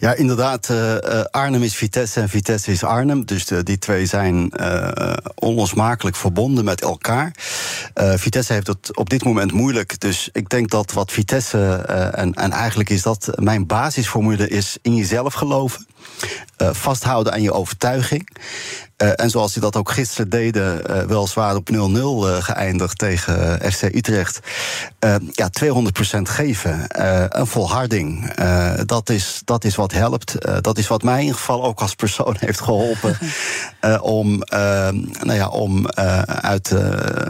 Ja, inderdaad. Uh, Arnhem is Vitesse en Vitesse is Arnhem. Dus die twee zijn uh, onlosmakelijk verbonden met elkaar. Vitesse heeft het op dit moment moeilijk. Dus ik denk dat wat Vitesse, en, en eigenlijk is dat mijn basisformule, is in jezelf geloven. vasthouden aan je overtuiging. Uh, en zoals ze dat ook gisteren deden, uh, weliswaar op 0-0 uh, geëindigd tegen FC Utrecht. ja, 200% geven. een volharding. dat, is, dat is wat helpt. dat is wat mij in ieder geval ook als persoon heeft geholpen. om nou ja, om uit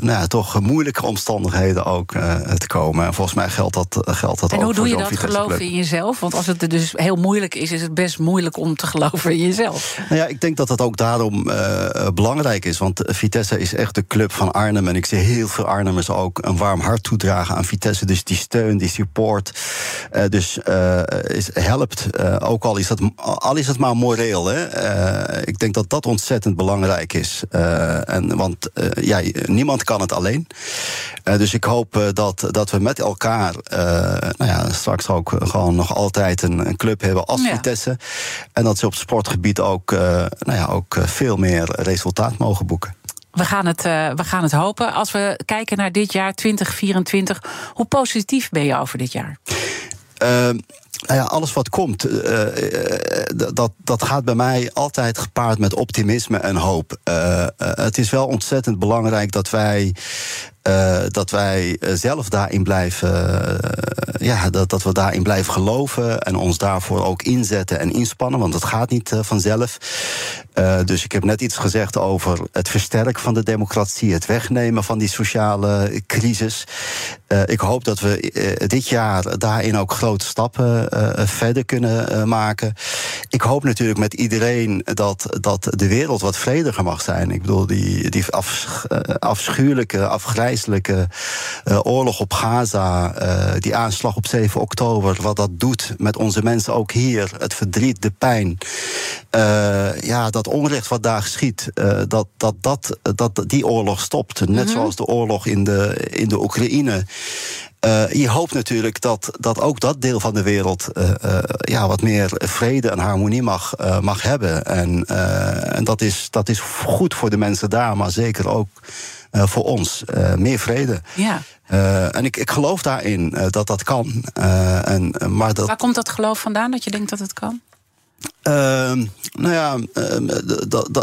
nou ja, toch moeilijke omstandigheden ook te komen. En volgens mij geldt dat, geldt dat en ook. En hoe doe je dat geloven in jezelf? Want als het dus heel moeilijk is, is het best moeilijk om te geloven in jezelf. Nou ja, ik denk dat het ook daarom uh, belangrijk is. Want Vitesse is echt de club van Arnhem. En ik zie heel veel Arnhemmers ook een warm hart toedragen aan Vitesse. Dus die steun, die support. Uh, dus uh, is, helpt. ook al is, dat, al is het maar moreel. Hè. ik denk dat dat ontzettend belangrijk is. en, want ja, niemand kan het alleen. dus ik hoop dat, dat we met elkaar nou ja, straks ook gewoon nog altijd een, een club hebben als ja. Vitesse. En dat ze op sportgebied ook, nou ja, ook veel meer resultaat mogen boeken. We gaan, het, uh, we gaan het hopen. Als we kijken naar dit jaar 2024, hoe positief ben je over dit jaar? Uh, nou ja, alles wat komt, uh, dat, dat gaat bij mij altijd gepaard met optimisme en hoop. het is wel ontzettend belangrijk dat wij uh, dat wij zelf daarin blijven, uh, ja, dat, dat we daarin blijven geloven en ons daarvoor ook inzetten en inspannen, want het gaat niet vanzelf. dus ik heb net iets gezegd over het versterken van de democratie, het wegnemen van die sociale crisis. ik hoop dat we dit jaar daarin ook grote stappen verder kunnen maken. Ik hoop natuurlijk met iedereen dat, dat de wereld wat vrediger mag zijn. Ik bedoel, die, die af, afschuwelijke, afgrijzelijke vreselijke eh, oorlog op Gaza, eh, die aanslag op 7 oktober, wat dat doet met onze mensen ook hier, het verdriet, de pijn. Eh, ja, dat onrecht wat daar geschiet, dat, dat, dat, dat die oorlog stopt. Net zoals de oorlog in de, in de Oekraïne. Je hoopt natuurlijk dat, dat ook dat deel van de wereld ja, wat meer vrede en harmonie mag, mag hebben. En, en dat, is, dat is goed voor de mensen daar, maar zeker ook eh, voor ons. Eh, meer vrede. Ja. Eh, en ik, ik geloof daarin dat dat kan. En, maar dat, Waar komt dat geloof vandaan dat je denkt dat het kan? Ehm, nou ja, ehm,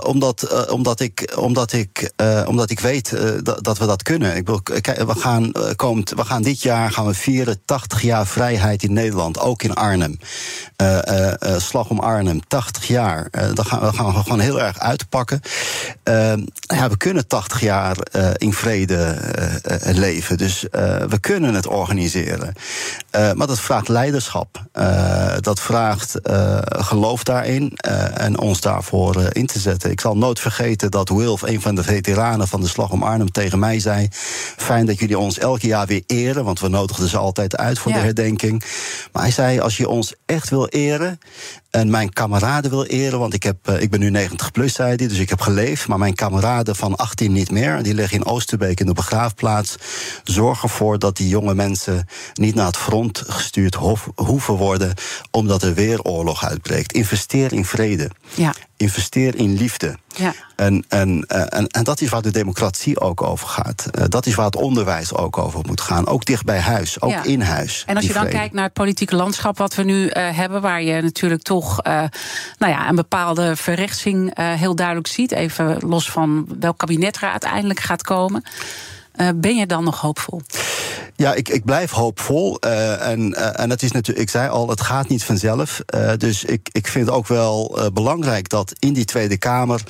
omdat, eh, omdat, ik, omdat, ik, eh, omdat ik weet eh, dat, we dat kunnen. Ik we, gaan, komend, we gaan dit jaar gaan we vieren 80 jaar vrijheid in Nederland, ook in Arnhem. Slag om Arnhem, 80 jaar. Dat gaan, gaan we gewoon heel erg uitpakken. Ehm, ja, we kunnen 80 jaar in vrede leven. Dus we kunnen het organiseren. Maar dat vraagt leiderschap. Dat vraagt eh, geloof daarin eh, en ons daarvoor eh, in te zetten. Ik zal nooit vergeten dat Wilf, een van de veteranen van de Slag om Arnhem, tegen mij zei: Fijn dat jullie ons elke jaar weer eren, want we nodigden ze altijd uit voor Ja. de herdenking. Maar hij zei: Als je ons echt wil eren en mijn kameraden wil eren, want ik, heb, eh, ik ben nu 90 plus, zei hij, dus ik heb geleefd, maar mijn kameraden van 18 niet meer, die liggen in Oosterbeek in de begraafplaats. Zorg ervoor dat die jonge mensen niet naar het front gestuurd hoeven worden, omdat er weer oorlog uitbreekt. Investeer in vrede. Ja. Investeer in liefde. Ja. En, en, eh, en, en dat is waar de democratie ook over gaat. Eh, dat is waar het onderwijs ook over moet gaan. Ook dicht bij huis, ook Ja. in huis. En als je dan vrede. kijkt naar het politieke landschap wat we nu eh, hebben, waar je natuurlijk toch nou ja, een bepaalde verrechtsing heel duidelijk ziet, even los van welk kabinet er uiteindelijk gaat komen. ben je dan nog hoopvol? Ja, ik, ik blijf hoopvol. eh, en, eh, en het is natuurlijk, ik zei al, het gaat niet vanzelf. Eh, dus ik, ik vind ook wel belangrijk dat in die Tweede Kamer,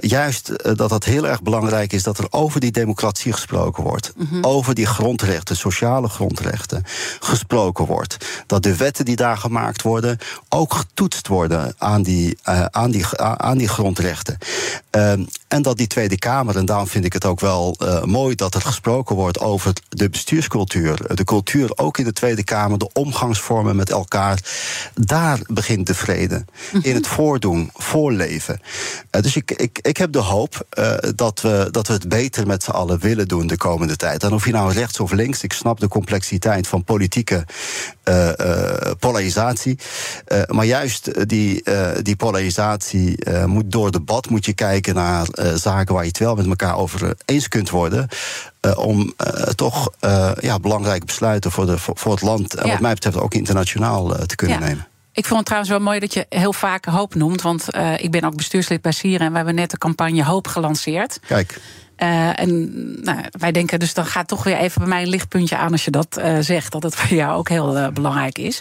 juist dat het heel erg belangrijk is dat er over die democratie gesproken wordt. Over die grondrechten, sociale grondrechten, gesproken wordt. Dat de wetten die daar gemaakt worden ook getoetst worden aan die, aan die, aan die grondrechten. Ehm, en dat die Tweede Kamer, en daarom vind ik het ook wel mooi dat er gesproken wordt over de De cultuur ook in de Tweede Kamer, de omgangsvormen met elkaar. Daar begint de vrede. In het voordoen, voorleven. Eh, dus ik, ik, ik heb de hoop eh, dat, we, dat we het beter met z'n allen willen doen de komende tijd. En of je nou rechts of links, ik snap de complexiteit van politieke eh, polarisatie. Maar juist die, die polarisatie moet door debat moet je kijken naar zaken waar je het wel met elkaar over eens kunt worden. Eh, om eh, toch eh, ja, belangrijke besluiten voor, de, voor, het land en Ja. wat mij betreft ook internationaal te kunnen Ja. nemen. Ik vond het trouwens wel mooi dat je heel vaak hoop noemt. Want ik ben ook bestuurslid bij Sieren en we hebben net de campagne Hoop gelanceerd. Kijk. En nou, wij denken dus dan gaat toch weer even bij mij een lichtpuntje aan als je dat zegt, dat het voor jou ook heel belangrijk is.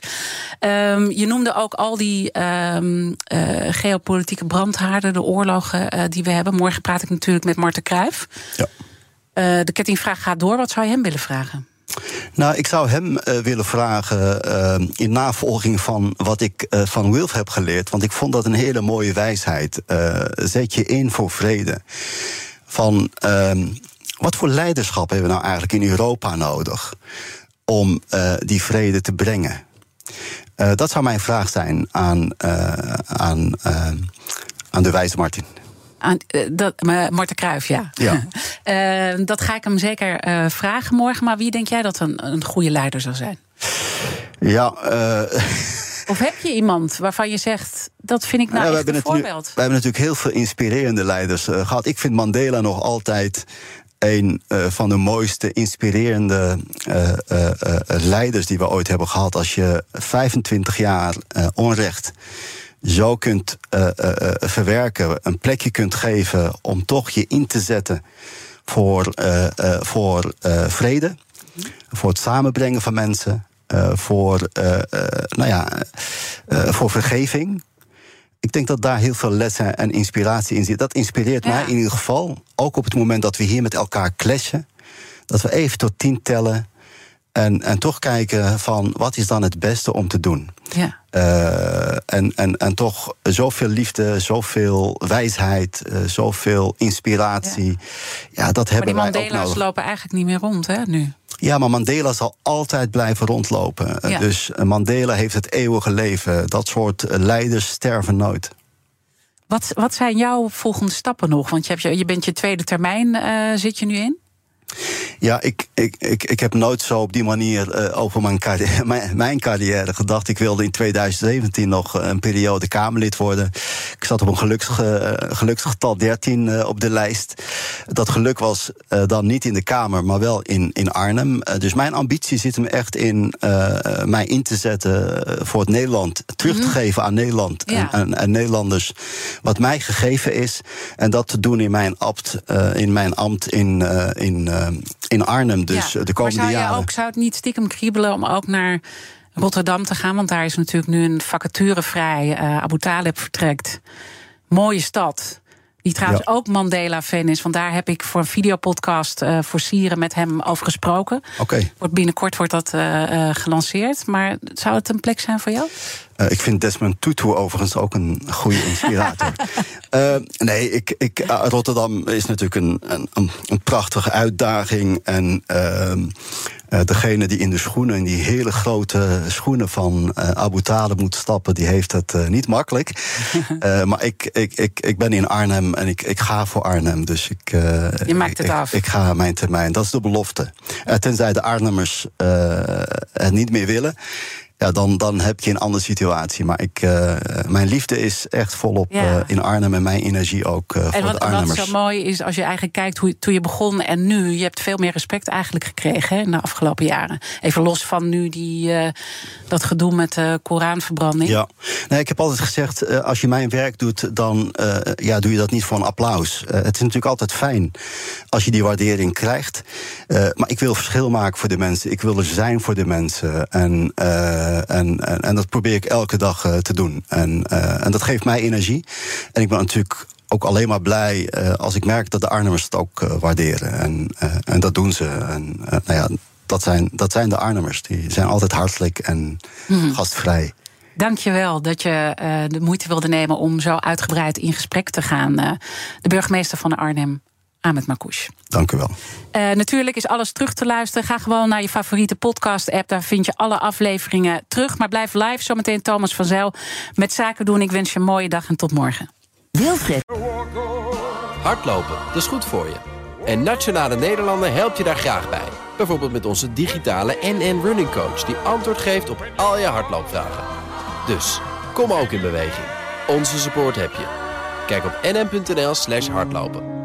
Ehm, je noemde ook al die ehm, eh, geopolitieke brandhaarden, de oorlogen die we hebben. Morgen praat ik natuurlijk met Marten Kruijf. Ja. Eh, de kettingvraag gaat door. Wat zou je hem willen vragen? Nou, ik zou hem eh, willen vragen eh, in navolging van wat ik van Wilf heb geleerd. Want ik vond dat een hele mooie wijsheid. Zet je in voor vrede. Van ehm, wat voor leiderschap hebben we nou eigenlijk in Europa nodig om die vrede te brengen? Dat zou mijn vraag zijn aan, aan, aan de wijze Martin. Aan, eh, dat, Marten Kruijf, ja. Ja. Eh, dat ga ik hem zeker eh, vragen morgen. Maar wie denk jij dat een, een goede leider zou zijn? Ja, Of heb je iemand waarvan je zegt, dat vind ik nou Ja, echt een voorbeeld? we hebben natuurlijk heel veel inspirerende leiders eh, gehad. Ik vind Mandela nog altijd een van de mooiste, inspirerende leiders die we ooit hebben gehad. Als je 25 jaar onrecht zo kunt eh, eh, eh, verwerken, een plekje kunt geven om toch je in te zetten voor, voor vrede, voor het samenbrengen van mensen, voor, nou ja, voor vergeving. Ik denk dat daar heel veel lessen en inspiratie in zit. Dat inspireert Ja. mij in ieder geval. Ook op het moment dat we hier met elkaar clashen. Dat we even tot tien tellen. En, en toch kijken van wat is dan het beste om te doen. Ja. Uh, en, en, en toch zoveel liefde, zoveel wijsheid, uh, zoveel inspiratie. Ja, ja dat maar hebben wij die ook Mandela's nodig. lopen eigenlijk niet meer rond, hè, nu? Ja, maar Mandela zal altijd blijven rondlopen. Ja. Dus Mandela heeft het eeuwige leven. Dat soort leiders sterven nooit. Wat, wat zijn jouw volgende stappen nog? Want je, hebt je, je bent je tweede termijn, uh, zit je nu in? Ja, ik, ik, ik, ik heb nooit zo op die manier uh, over mijn carrière, mijn, mijn, carrière gedacht. Ik wilde in 2017 nog een periode Kamerlid worden. Ik zat op een geluksig, uh, geluksgetal 13 uh, op de lijst. Dat geluk was dan niet in de Kamer, maar wel in, in Arnhem. dus mijn ambitie zit hem echt in mij in te zetten voor het Nederland. Terug te mm. geven aan Nederland ja. en, en, en, Nederlanders wat mij gegeven is. En dat te doen in mijn, abt, in mijn ambt in, in in Arnhem. Dus ja, de komende maar zou je jaren. Ook, zou het niet stiekem kriebelen om ook naar Rotterdam te gaan? Want daar is natuurlijk nu een vacature vrij. Uh, Abu Talib vertrekt. Mooie stad. Die trouwens ja. ook Mandela-fan is. Want daar heb ik voor een videopodcast uh, voor Sieren met hem over gesproken. Okay. Wordt binnenkort wordt dat uh, uh, gelanceerd. Maar zou het een plek zijn voor jou? Uh, ik vind Desmond Tutu overigens ook een goede inspirator. uh, nee, ik, ik, uh, Rotterdam is natuurlijk een, een, een prachtige uitdaging. En ehm, degene die in de schoenen, in die hele grote schoenen van Abu Talib moet stappen, die heeft het niet makkelijk. maar ik, ik, ik, ik ben in Arnhem en ik, ik ga voor Arnhem. Dus ik, Je maakt het ik, af. Ik, ga mijn termijn. Dat is de belofte. tenzij de Arnhemmers het niet meer willen ja, dan, dan heb je een andere situatie. Maar ik, uh, mijn liefde is echt volop Ja. uh, in Arnhem en mijn energie ook uh, En voor wat, de wat Arnhemmers. zo mooi is, als je eigenlijk kijkt hoe, toen je begon en nu, je hebt veel meer respect eigenlijk gekregen hè, in de afgelopen jaren. Even los van nu die, eh, dat gedoe met de Koranverbranding. Ja, nee, ik heb altijd gezegd, eh, als je mijn werk doet, dan eh, ja, doe je dat niet voor een applaus. Eh, het is natuurlijk altijd fijn als je die waardering krijgt. Eh, maar ik wil verschil maken voor de mensen. Ik wil er zijn voor de mensen. En, eh, en, en, en dat probeer ik elke dag eh, te doen. En, eh, en dat geeft mij energie. En ik ben natuurlijk ook alleen maar blij eh, als ik merk dat de Arnhemmers het ook eh, waarderen. En, eh, en dat doen ze. En eh, nou ja, dat zijn, dat zijn de Arnhemmers. Die zijn altijd hartelijk en gastvrij. Dank je wel dat je eh, de moeite wilde nemen om zo uitgebreid in gesprek te gaan. Eh, de burgemeester van Arnhem, Ahmed Marcouch. Dank u wel. Uh, natuurlijk is alles terug te luisteren. Ga gewoon naar je favoriete podcast-app. Daar vind je alle afleveringen terug. Maar blijf live. Zometeen Thomas van Zijl met Zaken doen. Ik wens je een mooie dag en tot morgen. Wilfred. Hardlopen, dat is goed voor je. En Nationale Nederlanden helpt je daar graag bij. Bijvoorbeeld met onze digitale NN Running Coach... die antwoord geeft op al je hardloopvragen. Dus, kom ook in beweging. Onze support heb je. Kijk op nn.nl slash hardlopen.